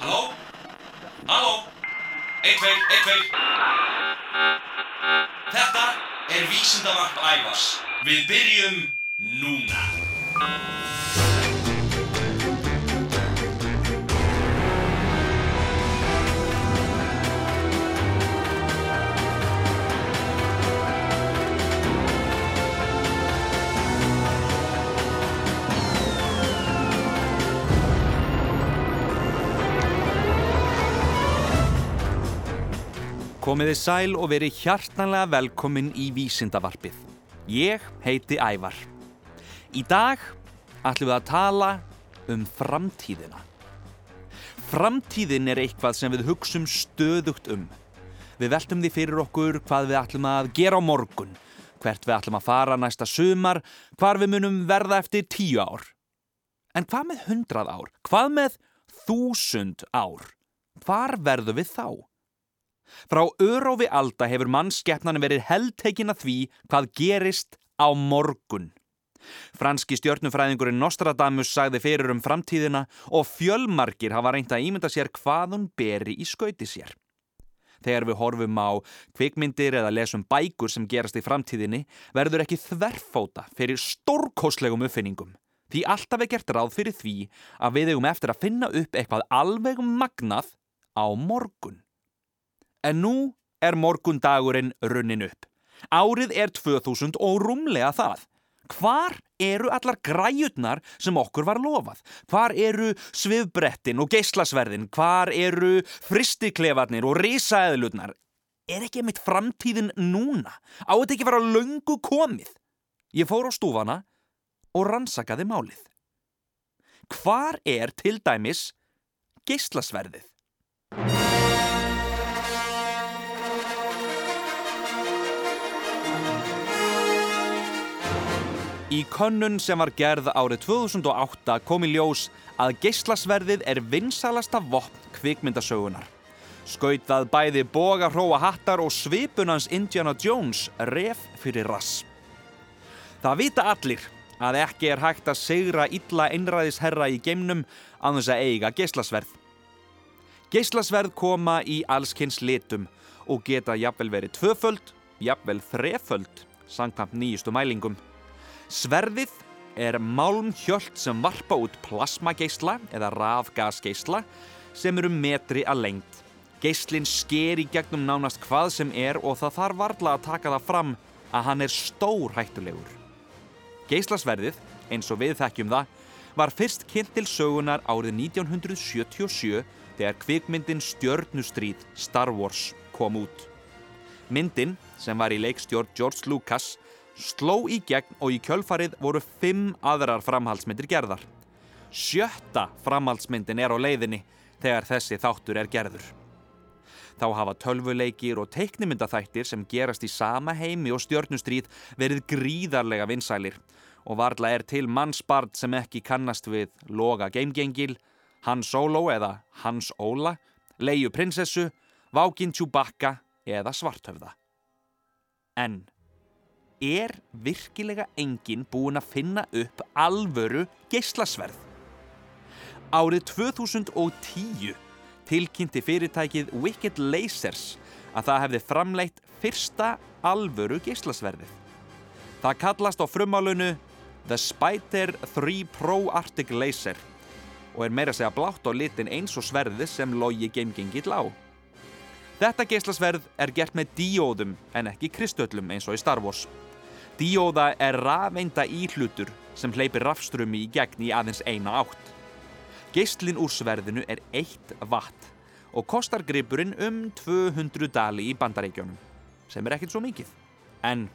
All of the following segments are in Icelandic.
Halló? Halló? Eitt, tveir, eitt, tveir. Þetta er vísindavarp ævars. Við byrjum núna. Komiði sæl og verið hjartanlega velkomin í Vísindavarpið. Ég heiti Ævar. Í dag ætlum við að tala um framtíðina. Framtíðin er eitthvað sem við hugsum stöðugt um. Við veltum því fyrir okkur hvað við ætlum að gera á morgun, hvert við ætlum að fara næsta sumar, hvar við munum verða eftir tíu ár. En hvað með hundrað ár? Hvað með þúsund ár? Hvar verðum við þá? Frá örófi alda hefur mannskeppnan verið heldtekin að því hvað gerist á morgun. Franski stjörnufræðingurinn Nostradamus sagði fyrir um framtíðina og fjölmarkir hafa reynt að ímynda sér hvað hún beri í skauti sér. Þegar við horfum á kvikmyndir eða lesum bækur sem gerast í framtíðinni verður ekki þverfóta fyrir stórkoslegum uppfinningum. Því alltaf er gert ráð fyrir því að við eigum eftir að finna upp eitthvað alveg magnað á morgun. En nú er morgundagurinn runnin upp. Árið er 2000 og rúmlega það. Hvar eru allar græjutnar sem okkur var lofað? Hvar eru svifbrettin og geyslasverðin? Hvar eru fristiklefarnir og risaeðlutnar? Er ekki mitt framtíðin núna? Á þetta ekki vera löngu komið? Ég fór á stúfana og rannsakaði málið. Hvar er til dæmis geyslasverðið? Í könnun sem var gerð árið 2008 kom í ljós að geyslasverðið er vinsalasta vopn kvikmyndasögunar. Skautað bæði boga hróa hattar og svipunans Indiana Jones ref fyrir rass. Það vita allir að ekki er hægt að segra illa einræðisherra í geimnum að þess að eiga geyslasverð. Geyslasverð koma í allskynns litum og geta jafnvel verið tvöföld, jafnvel þreföld, sangkvæmt nýjustu mælingum. Sverðið er málmhjöld sem varpa út plasmageisla eða rafgasgeisla sem eru metri að lengt. Geislinn sker í gegnum nánast hvað sem er og það þarf varla að taka það fram að hann er stór hættulegur. Geislasverðið, eins og við þekkjum það, var fyrst kynnt til sögunar árið 1977 þegar kvikmyndin Stjörnustríð Star Wars kom út. Myndin, sem var í leikstjórn George Lucas, sló í gegn og í kjölfarið voru fimm aðrar framhaldsmyndir gerðar. Sjötta framhaldsmyndin er á leiðinni þegar þessi þáttur er gerður. Þá hafa tölvuleikir og teiknimyndaþættir sem gerast í sama heimi og stjörnustríð verið gríðarlega vinsælir og varla er til mannsbard sem ekki kannast við Loga Geimgengil, Hans Solo eða Hans Óla, Leiu Prinsessu, Vákin Tjúbakka eða Svarthöfða. En er virkilega enginn búin að finna upp alvöru geyslasverð. Árið 2010 tilkynnti fyrirtækið Wicked Lasers að það hefði framleitt fyrsta alvöru geyslasverðið. Það kallast á frumálunu The Spider 3 Pro Arctic Laser og er meira að segja blátt á litin eins og sverðið sem logi geimgengill á. Þetta geyslasverð er gert með díóðum en ekki kristöllum eins og í Star Wars. Díóða er rafeinda íhlutur sem hleypir rafströmi í gegn í aðeins eina átt. Geislin úr sverðinu er 1 watt og kostar gripurinn um 200 dali í bandaríkjónum, sem er ekkert svo mikið. En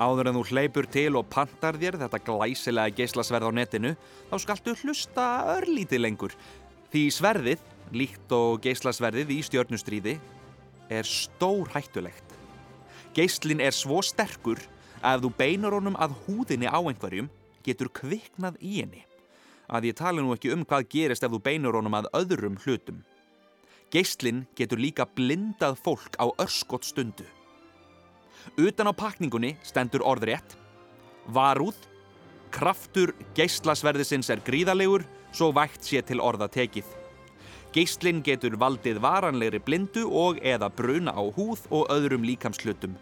áður en þú hleypur til og pantar þér þetta glæsilega geislasverð á netinu, þá skaltu hlusta örlítið lengur. Því sverðið, líkt og geislasverðið í stjörnustríði, er stór hættulegt. Geislin er svo sterkur að ef þú beinar honum að húðinni á einhverjum, getur kviknað í henni. Að ég tala nú ekki um hvað gerist ef þú beinar honum að öðrum hlutum. Geislin getur líka blindað fólk á örskott stundu. Utan á pakningunni stendur orðrétt, varúð, Kraftur geislasverðisins er gríðalegur, svo vægt sé til orða tekið. Geislinn getur valdið varanlegri blindu og eða bruna á húð og öðrum líkamslutum.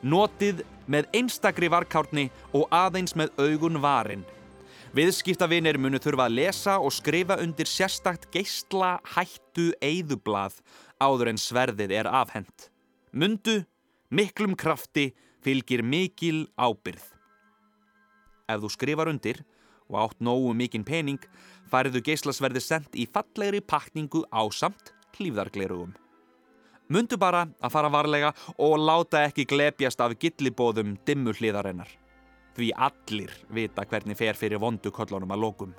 Notið með einstakri varkárni og aðeins með augun varin. Viðskiptavinir munu þurfa að lesa og skrifa undir sérstakt geisla hættu eigðublað áður en sverðið er afhent. Mundu, miklum krafti fylgir mikil ábyrð. Ef þú skrifar undir og átt nógu mikinn pening fariðu geislasverði sendt í fallegri pakningu á samt hlýfðarglerugum. Mundu bara að fara varlega og láta ekki glepjast af gillibóðum dimmu hliðarinnar. Því allir vita hvernig fer fyrir vondukollunum að lókum.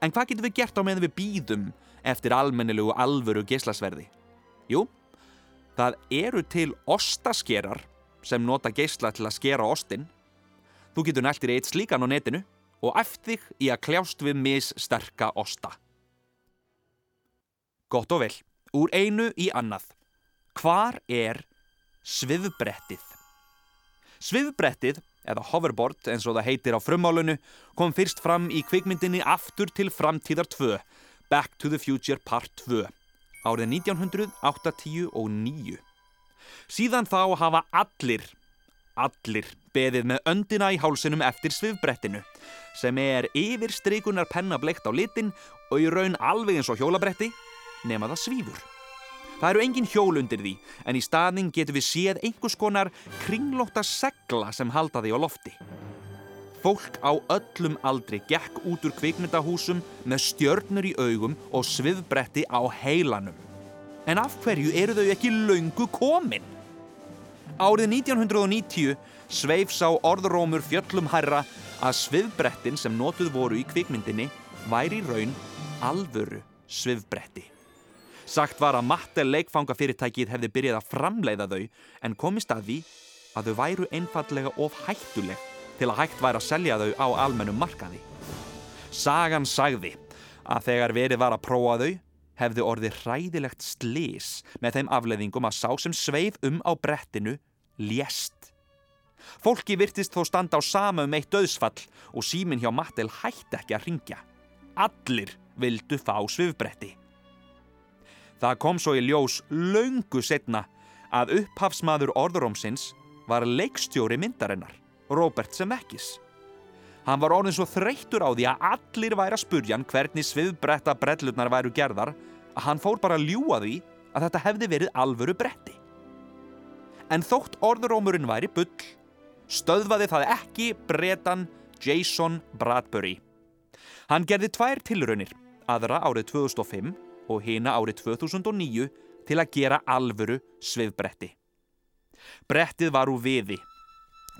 En hvað getum við gert á meðan við býðum eftir almennilegu alvöru geislasverði? Jú, það eru til ostaskerar sem nota geisla til að skera ostin. Þú getur næltir eitt slíkan á netinu og eftir í að kljást við missterka osta. Gott og vel, úr einu í annað. Hvar er svifbrettið? Svifbrettið, eða hoverboard eins og það heitir á frummálunu, kom fyrst fram í kvikmyndinni Aftur til framtíðar 2, Back to the Future Part 2, árið 1989. Síðan þá hafa allir, allir beðið með öndina í hálsunum eftir svifbrettinu sem er yfir streikunar penna bleikt á litin og í raun alveg eins og hjólabretti nema það svífur. Það eru engin hjól undir því en í staðning getur við séð einhvers konar kringlóta segla sem halda því á lofti. Fólk á öllum aldri gekk út úr kvikmyndahúsum með stjörnur í augum og svifbretti á heilanum. En af hverju eru þau ekki laungu komin? Árið 1990 sveif sá orðrómur fjöllum hærra að svifbrettin sem notuð voru í kvikmyndinni væri raun alvöru svifbretti. Sagt var að Mattel leikfangafyrirtækið hefði byrjað að framleiða þau en komist að því að þau væru einfallega of hættuleg til að hægt væri að selja þau á almennum markaði. Sagan sagði að þegar verið var að prófa þau hefði orðið hræðilegt slís með þeim afleðingum að sá sem sveif um á brettinu lést. Fólki virtist þó standa á sama um eitt döðsfall og símin hjá Mattel hætti ekki að ringja. Allir vildu fá svifbretti. Það kom svo í ljós laungu setna að upphafsmaður orðurómsins var leikstjóri myndarinnar, Robert Zemeckis. Hann var orðin svo þreyttur á því að allir væri að spurja hann hvernig svifbretta brellurnar væru gerðar að hann fór bara að ljúa því að þetta hefði verið alvöru bretti. En þótt orðurómurinn væri bull, stöðvaði það ekki bretan Jason Bradbury. Hann gerði tvær tilraunir, aðra árið 2005 og hina árið 2009 til að gera alvöru svifbretti. Brettið var úr viði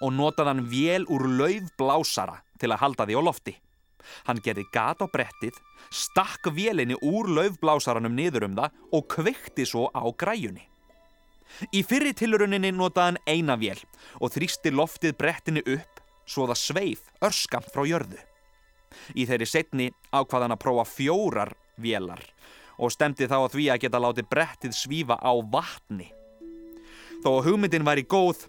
og notaði hann vél úr laufblásara til að halda því á lofti. Hann gerði gat á brettið, stakk vélinni úr laufblásaranum niður um það og kveikti svo á græjunni. Í fyrri tiluruninni notaði hann eina vél og þrýsti loftið brettinu upp svo það sveif örskamp frá jörðu. Í þeirri setni ákvaði hann að prófa fjórar vélar og stemdi þá að því að geta látið brettið svífa á vatni. Þó að hugmyndin væri góð,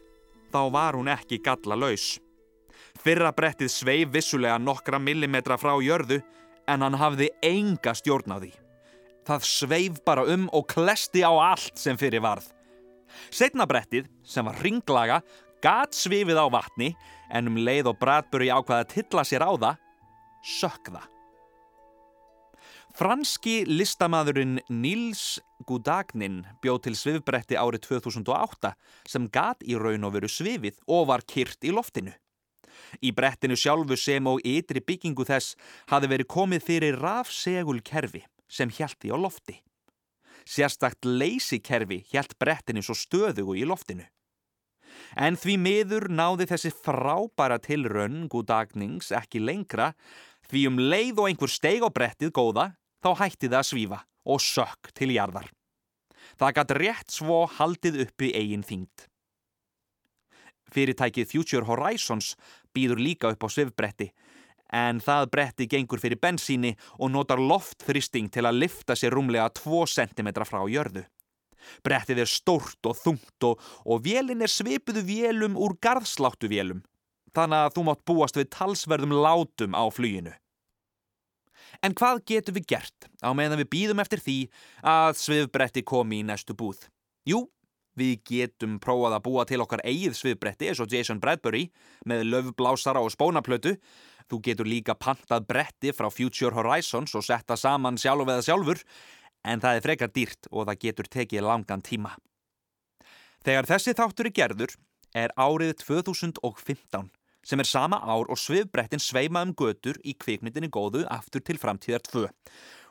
þá var hún ekki galla laus. Fyrra brettið sveif vissulega nokkra millimetra frá jörðu en hann hafði enga stjórn á því. Það sveif bara um og klesti á allt sem fyrir varð. Setna brettið, sem var ringlaga, gat svifið á vatni en um leið og Bradbury ákvaði að tilla sér á það, sökða. Franski listamæðurinn Nils Gudagnin bjóð til svifbretti árið 2008 sem gat í raun og veru svifið og var kyrt í loftinu. Í brettinu sjálfu sem og ytri byggingu þess hafi verið komið fyrir rafsegulkerfi sem hjælti á lofti. Sérstakt leysikerfi hjælt brettinu svo stöðugu í loftinu. En því miður náði þessi frábæra tilraun Gudagnings ekki lengra því um leið og einhver steig á brettið góða þá hætti það að svífa og sökk til jarðar. Það gætt rétt svo haldið uppi eigin þyngd. Fyrirtækið Future Horizons býður líka upp á svifbretti en það bretti gengur fyrir bensíni og notar loftþristing til að lifta sér rúmlega 2 cm frá jörðu. Brettið er stórt og þungt og, og vélin er svipuðu vélum úr garðsláttu vélum. þannig að þú mátt búast við talsverðum látum á fluginu. En hvað getum við gert á meðan við býðum eftir því að svifbretti komi í næstu búð? Jú, við getum prófað að búa til okkar eigið svifbretti eins og Jason Bradbury með löfblásara og spónaplötu. Þú getur líka pantað bretti frá Future Horizons og setta saman sjálf eða sjálfur, en það er frekar dýrt og það getur tekið langan tíma. Þegar þessi þáttur er gerður er árið 2015 sem er sama ár og svifbrettin sveima um götur í kvikmyndinni góðu aftur til framtíðar 2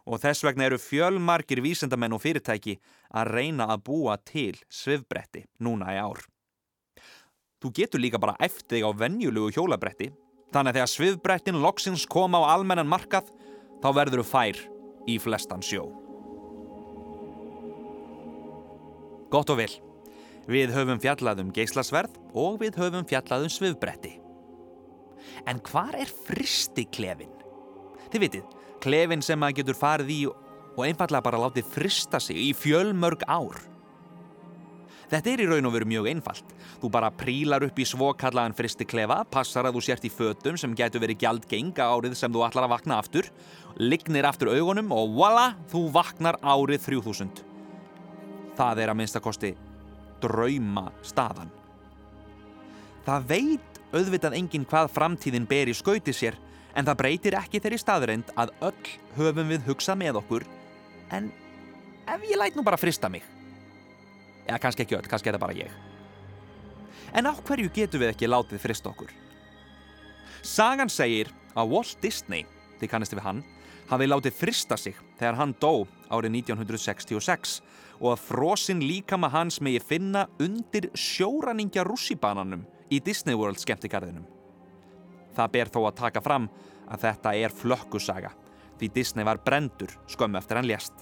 og þess vegna eru fjölmarkir vísendamenn og fyrirtæki að reyna að búa til svifbretti núna í ár. Þú getur líka bara eftir þig á venjulugu hjólabretti þannig að þegar svifbrettin loksins koma á almennan markað þá verður þú fær í flestan sjó. Gott og vel. Við höfum fjallað um geyslasverð og við höfum fjallað um svifbretti. En hvar er fristiklefin? Þið vitið, klefin sem maður getur farið í og einfallega bara látið frista sig í fjölmörg ár. Þetta er í raun og veru mjög einfalt. Þú bara prílar upp í svokallagan fristiklefa, passar að þú sért í fötum sem getur verið gjaldgenga árið sem þú ætlar að vakna aftur, lignir aftur augunum og voila, þú vaknar árið 3000. Það er að minnstakosti drauma staðan. Það veit auðvitað enginn hvað framtíðin ber í skauti sér en það breytir ekki þeirri staðreind að öll höfum við hugsað með okkur en ef ég læt nú bara frista mig. Eða kannski ekki öll, kannski er það bara ég. En á hverju getum við ekki látið frista okkur? Sagan segir að Walt Disney þið kannist við hann hafi látið frista sig þegar hann dó árið 1966 og að frosinn líkama hans megi finna undir sjóraningja rússibananum í Disney World skemmtikarðinum. Það ber þó að taka fram að þetta er flökkusaga því Disney var brendur skömmu eftir hann lést.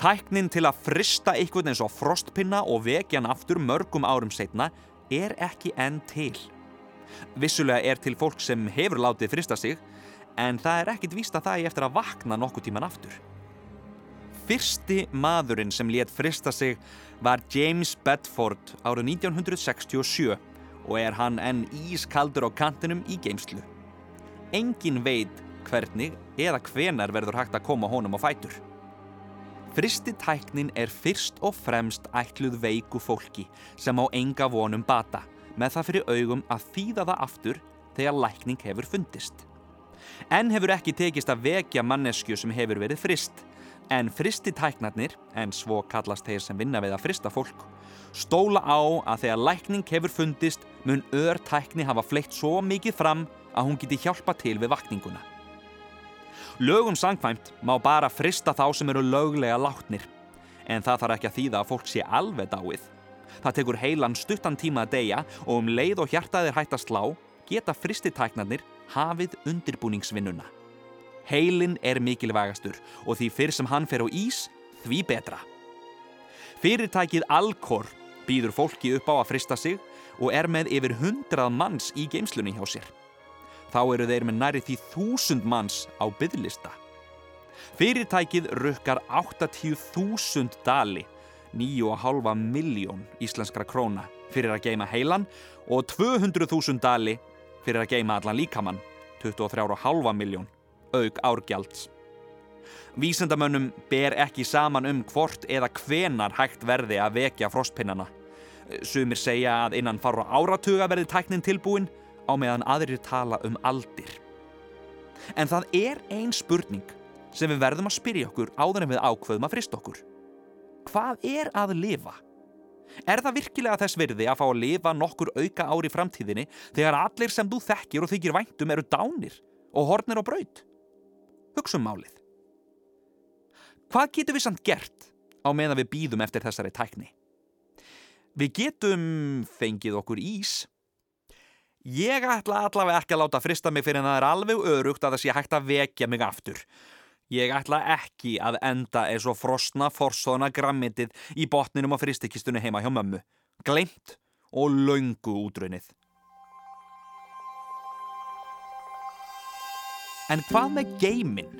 Tæknin til að frista einhvern eins og frostpinna og vekja hann aftur mörgum árum setna er ekki enn til. Vissulega er til fólk sem hefur látið frista sig en það er ekkit vísta það í eftir að vakna nokkuð tíman aftur. Fyrsti maðurinn sem let frista sig var James Bedford árið 1967 og er hann enn ískaldur á kantinum í geimslu. Engin veit hvernig eða hvenar verður hægt að koma honum á fætur. Fristi tæknin er fyrst og fremst ætluð veiku fólki sem á enga vonum bata með það fyrir augum að þýða það aftur þegar lækning hefur fundist. En hefur ekki tekist að vekja mannesku sem hefur verið frist en fristi tæknarnir, en svo kallast þeir sem vinna við að frista fólk, stóla á að þegar lækning hefur fundist mun örtækni hafa fleitt svo mikið fram að hún geti hjálpa til við vakninguna. Lögum sangkvæmt má bara frista þá sem eru löglega látnir, en það þarf ekki að þýða að fólk sé alveg dáið. Það tekur heilan stuttan tíma að deyja og um leið og hjartaðir hægt að slá geta fristitæknarnir hafið undirbúningsvinnuna. Heilin er mikilvægastur og því fyrr sem hann fer á ís, því betra. Fyrirtækið Alcor býður fólki upp á að frista sig og er með yfir hundrað manns í geimslunni hjá sér. Þá eru þeir með næri því þúsund manns á byggðlista. Fyrirtækið rukkar 80.000 dali, 9,5 miljón íslenskra króna fyrir að geima heilan og 200.000 dali fyrir að geima allan líkamann, 23,5 miljón, auk árgjalds. Vísendamönnum ber ekki saman um hvort eða hvenar hægt verði að vekja frostpinnana. Sumir segja að innan fara áratuga verði tæknin tilbúin á meðan aðrir tala um aldir. En það er ein spurning sem við verðum að spyrja okkur áður en við ákveðum að frista okkur. Hvað er að lifa? Er það virkilega þess virði að fá að lifa nokkur auka ári framtíðinni þegar allir sem þú þekkir og þykir væntum eru dánir og hornir á braut? Hugsum málið. Hvað getur við samt gert á meðan við býðum eftir þessari tækni? Við getum fengið okkur ís. Ég ætla allavega ekki að láta frista mig fyrir en það er alveg örugt að það sé hægt að vekja mig aftur. Ég ætla ekki að enda eins og frosna forsóðna grammitið í botninum á fristikistunni heima hjá mömmu. Gleimt og laungu útrunnið. En hvað með geiminn?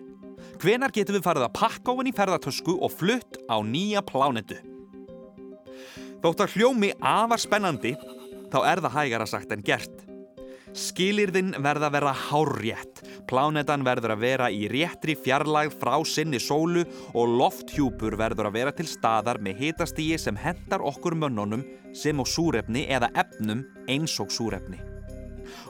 Hvenar getum við farið að pakka ofin í ferðartösku og flutt á nýja plánetu? Þótt að hljómi afar spennandi, þá er það hægara sagt en gert. Skilirðin verða að vera hárrétt. Plánetan verður að vera í réttri fjarlægð frá sinni sólu og lofthjúpur verður að vera til staðar með hitastígi sem hendar okkur mönnunum sem og súrefni eða efnum eins og súrefni.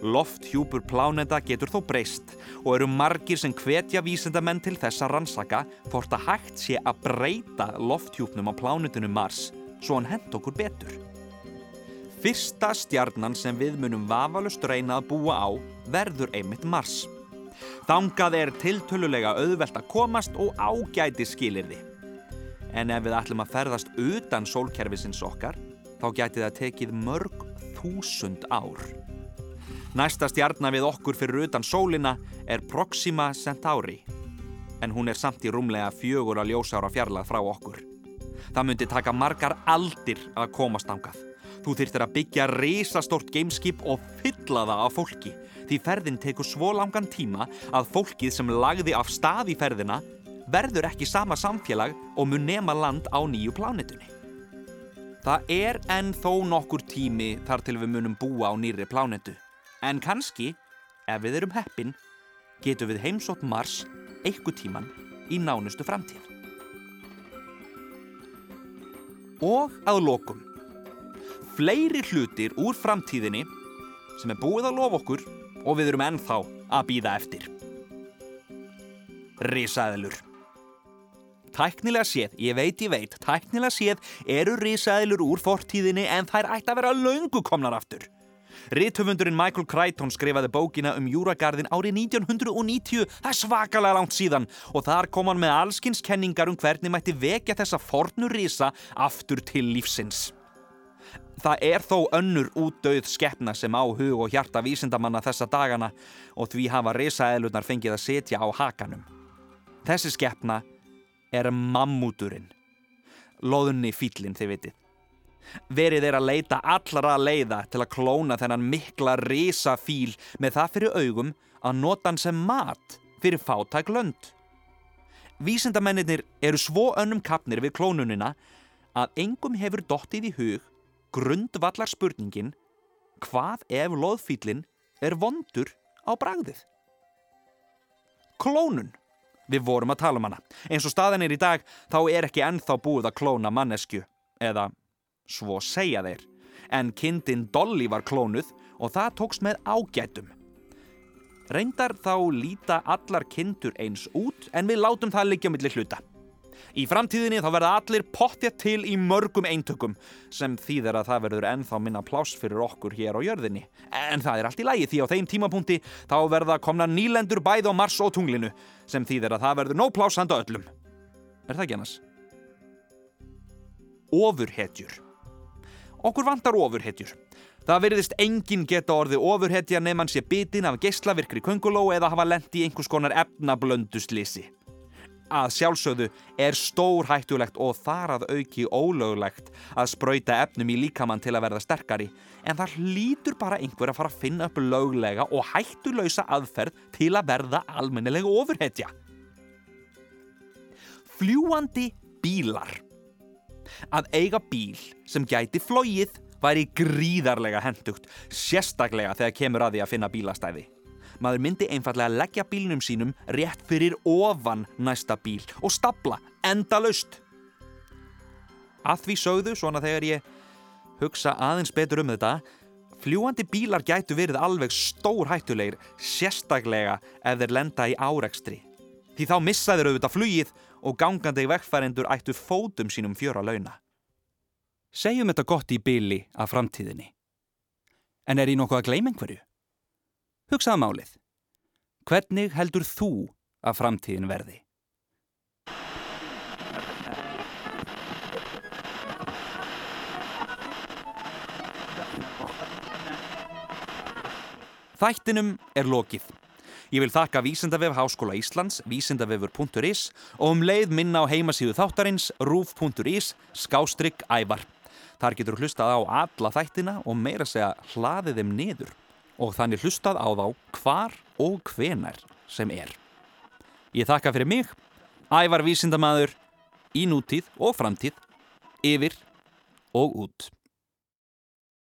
Lofthjúpur pláneta getur þó breyst og eru margir sem hvetja vísindamenn til þessa rannsaka hvort að hægt sé að breyta lofthjúpnum á plánetunum Mars svo hann hend okkur betur. Fyrsta stjarnan sem við munum vafalust reyna að búa á verður einmitt Mars. Þangað er tiltölulega auðvelt að komast og ágæti skilirði. En ef við ætlum að ferðast utan sólkerfisins okkar, þá gæti það tekið mörg þúsund ár. Næsta stjarnar við okkur fyrir utan sólina er Proxima Centauri, en hún er samt í rúmlega fjögur að ljósára fjarlað frá okkur. Það myndi taka margar aldir að komast ángað. Þú þyrtir að byggja risastort gameskip og fylla það af fólki því ferðin tekur svo langan tíma að fólkið sem lagði af stað í ferðina verður ekki sama samfélag og mun nema land á nýju plánetunni. Það er enn þó nokkur tími þar til við munum búa á nýri plánetu. En kannski, ef við erum heppin, getum við heimsótt Mars einhver tíman í nánustu framtíð. Og að lokum. Fleiri hlutir úr framtíðinni sem er búið að lofa okkur og við erum ennþá að býða eftir. Risaðilur. Tæknilega séð, ég veit, ég veit, tæknilega séð eru risaðilur úr fortíðinni en þær ætti að vera löngu komnar aftur. Rithöfundurinn Michael Crichton skrifaði bókina um Júragarðin árið 1990, það er svakalega langt síðan og þar kom hann með allskynnskenningar um hvernig mætti vekja þessa fornu risa aftur til lífsins. Það er þó önnur útdauð skeppna sem á hug og hjarta vísindamanna þessa dagana og því hafa risaeðlunar fengið að setja á hakanum. Þessi skeppna er mammúturinn. Lóðunni fýllin, þið vitið. Verið er að leita allara leiða til að klóna þennan mikla risafíl með það fyrir augum að nota hann sem mat fyrir fátæk lönd. Vísindamennir eru svo önnum kapnir við klónunina að engum hefur dottið í hug grundvallar spurningin hvað ef loðfílin er vondur á bragðið? Klónun. Við vorum að tala um hana. Eins og staðan er í dag þá er ekki ennþá búið að klóna mannesku eða svo segja þeir. En kindin Dolly var klónuð og það tóks með ágætum. Reyndar þá líta allar kindur eins út en við látum það liggja millir hluta. Í framtíðinni þá verða allir pottja til í mörgum eintökum sem þýðir að það verður ennþá minna pláss fyrir okkur hér á jörðinni. En það er allt í lægi því á þeim tímapunkti þá verða komna nýlendur bæð á Mars og tunglinu sem þýðir að það verður nóg pláss handa öllum. Er það ekki annars? Ofurhetjur. Okkur vantar ofurhetjur. Það verðist enginn geta orði ofurhetja nefn hann sé bitin af geyslavirkri könguló eða hafa lendi í einhvers konar efnablönduslisi. Að sjálfsögðu er stór hættulegt og þar að auki ólöglegt að spröyta efnum í líkamann til að verða sterkari en það hlýtur bara einhver að fara að finna upp löglega og hættulausa aðferð til að verða almennilega ofurhetja. Fljúandi bílar Að eiga bíl sem gæti flóið væri gríðarlega hendugt, sérstaklega þegar kemur að því að finna bílastæði. Maður myndi einfallega leggja bílnum sínum rétt fyrir ofan næsta bíl og stapla endalaust. Að því sögðu, svona þegar ég hugsa aðeins betur um þetta, fljúandi bílar gætu verið alveg stór hættulegir, sérstaklega ef þeir lenda í árekstri. Því þá missaður auðvitað flugið og gangandi vekkfærendur ættu fótum sínum fjöra launa. Segjum þetta gott í byli af framtíðinni. En er í nokkuð að gleyma einhverju? Hugsaða málið. Hvernig heldur þú að framtíðin verði? Þættinum er lokið. Ég vil þakka Vísindavef Háskóla Íslands, vísindavefur.is og um leið minna á heimasíðu þáttarins rúf.is skástrygg ævar. Þar getur hlustað á alla þættina og meira segja hlaðið þeim niður og þannig hlustað á þá hvar og hvenar sem er. Ég þakka fyrir mig, ævar vísindamadur, í nútíð og framtíð, yfir og út.